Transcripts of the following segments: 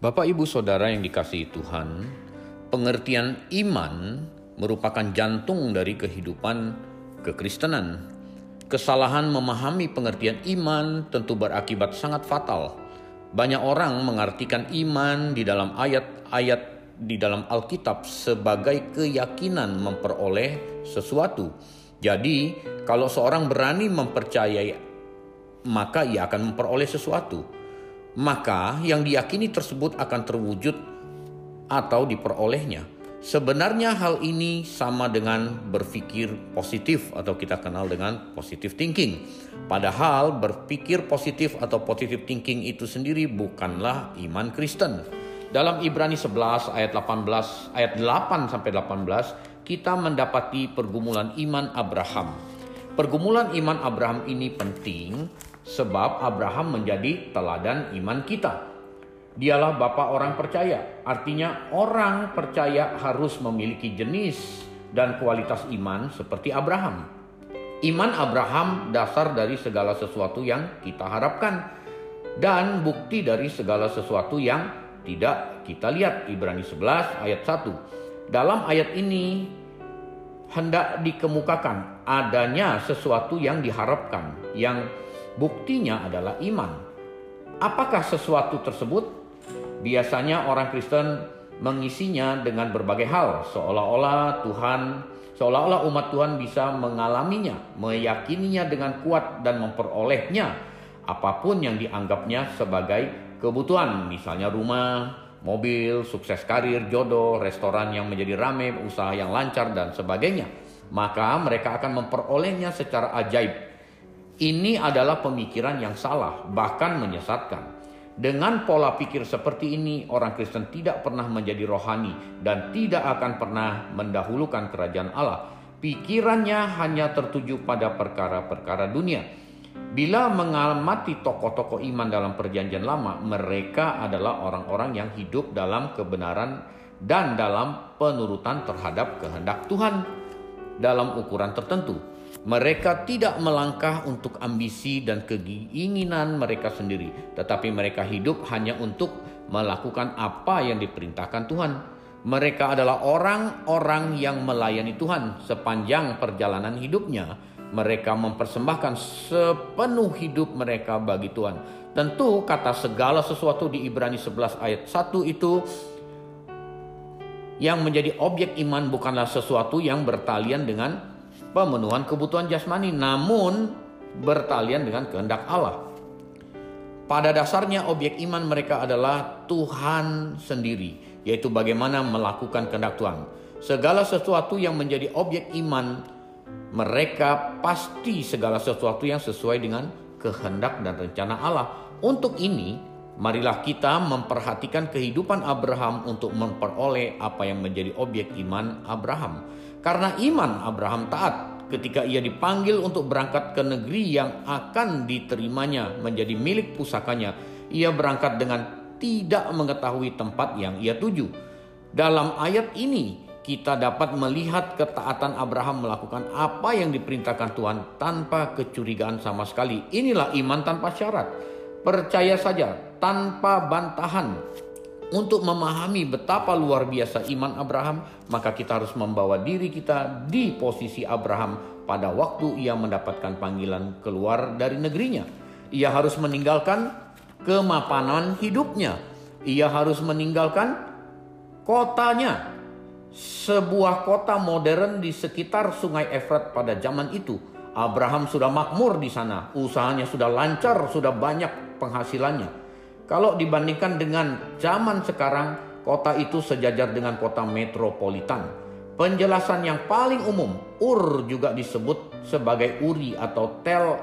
Bapak, ibu, saudara yang dikasihi Tuhan, pengertian iman merupakan jantung dari kehidupan kekristenan. Kesalahan memahami pengertian iman tentu berakibat sangat fatal. Banyak orang mengartikan iman di dalam ayat-ayat di dalam Alkitab sebagai keyakinan memperoleh sesuatu. Jadi, kalau seorang berani mempercayai, maka ia akan memperoleh sesuatu. Maka yang diyakini tersebut akan terwujud atau diperolehnya. Sebenarnya hal ini sama dengan berpikir positif atau kita kenal dengan positive thinking. Padahal berpikir positif atau positive thinking itu sendiri bukanlah iman Kristen. Dalam Ibrani 11 ayat 18 ayat 8 sampai 18 kita mendapati pergumulan iman Abraham. Pergumulan iman Abraham ini penting sebab Abraham menjadi teladan iman kita. Dialah bapak orang percaya. Artinya orang percaya harus memiliki jenis dan kualitas iman seperti Abraham. Iman Abraham dasar dari segala sesuatu yang kita harapkan dan bukti dari segala sesuatu yang tidak kita lihat Ibrani 11 ayat 1. Dalam ayat ini hendak dikemukakan adanya sesuatu yang diharapkan yang buktinya adalah iman. Apakah sesuatu tersebut? Biasanya orang Kristen mengisinya dengan berbagai hal, seolah-olah Tuhan, seolah-olah umat Tuhan bisa mengalaminya, meyakininya dengan kuat dan memperolehnya apa pun yang dianggapnya sebagai kebutuhan, misalnya rumah, mobil, sukses karir, jodoh, restoran yang menjadi rame, usaha yang lancar dan sebagainya. Maka mereka akan memperolehnya secara ajaib. Ini adalah pemikiran yang salah, bahkan menyesatkan. Dengan pola pikir seperti ini, orang Kristen tidak pernah menjadi rohani dan tidak akan pernah mendahulukan kerajaan Allah. Pikirannya hanya tertuju pada perkara-perkara dunia. Bila mengamati tokoh-tokoh iman dalam Perjanjian Lama, mereka adalah orang-orang yang hidup dalam kebenaran dan dalam penurutan terhadap kehendak Tuhan dalam ukuran tertentu. Mereka tidak melangkah untuk ambisi dan keinginan mereka sendiri, tetapi mereka hidup hanya untuk melakukan apa yang diperintahkan Tuhan. Mereka adalah orang-orang yang melayani Tuhan sepanjang perjalanan hidupnya. Mereka mempersembahkan sepenuh hidup mereka bagi Tuhan. Tentu kata segala sesuatu di Ibrani 11 ayat 1 itu yang menjadi objek iman bukanlah sesuatu yang bertalian dengan pemenuhan kebutuhan jasmani, namun bertalian dengan kehendak Allah. Pada dasarnya objek iman mereka adalah Tuhan sendiri, yaitu bagaimana melakukan kehendak Tuhan. Segala sesuatu yang menjadi objek iman mereka pasti segala sesuatu yang sesuai dengan kehendak dan rencana Allah. Untuk ini, marilah kita memperhatikan kehidupan Abraham untuk memperoleh apa yang menjadi objek iman Abraham. Karena iman Abraham taat ketika ia dipanggil untuk berangkat ke negeri yang akan diterimanya menjadi milik pusakanya. Ia berangkat dengan tidak mengetahui tempat yang ia tuju. Dalam ayat ini kita dapat melihat ketaatan Abraham melakukan apa yang diperintahkan Tuhan tanpa kecurigaan sama sekali. Inilah iman tanpa syarat. Percaya saja tanpa bantahan untuk memahami betapa luar biasa iman Abraham, maka kita harus membawa diri kita di posisi Abraham pada waktu ia mendapatkan panggilan keluar dari negerinya. Ia harus meninggalkan kemapanan hidupnya. Ia harus meninggalkan kotanya. Sebuah kota modern di sekitar Sungai Efrat pada zaman itu. Abraham sudah makmur di sana, usahanya sudah lancar, sudah banyak penghasilannya. Kalau dibandingkan dengan zaman sekarang, kota itu sejajar dengan kota metropolitan. Penjelasan yang paling umum, Ur juga disebut sebagai Uri atau Tel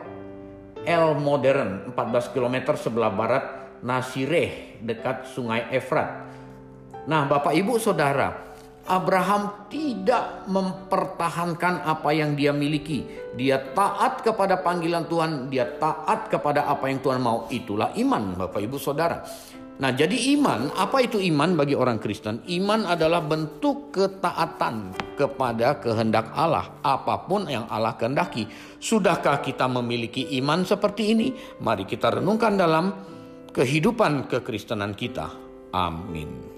El Modern, 14 km sebelah barat Nasireh dekat sungai Efrat. Nah Bapak Ibu Saudara, Abraham tidak mempertahankan apa yang dia miliki. Dia taat kepada panggilan Tuhan, dia taat kepada apa yang Tuhan mau. Itulah iman, Bapak Ibu Saudara. Nah, jadi iman, apa itu iman bagi orang Kristen? Iman adalah bentuk ketaatan kepada kehendak Allah, apa pun yang Allah kehendaki. Sudahkah kita memiliki iman seperti ini? Mari kita renungkan dalam kehidupan kekristenan kita. Amin.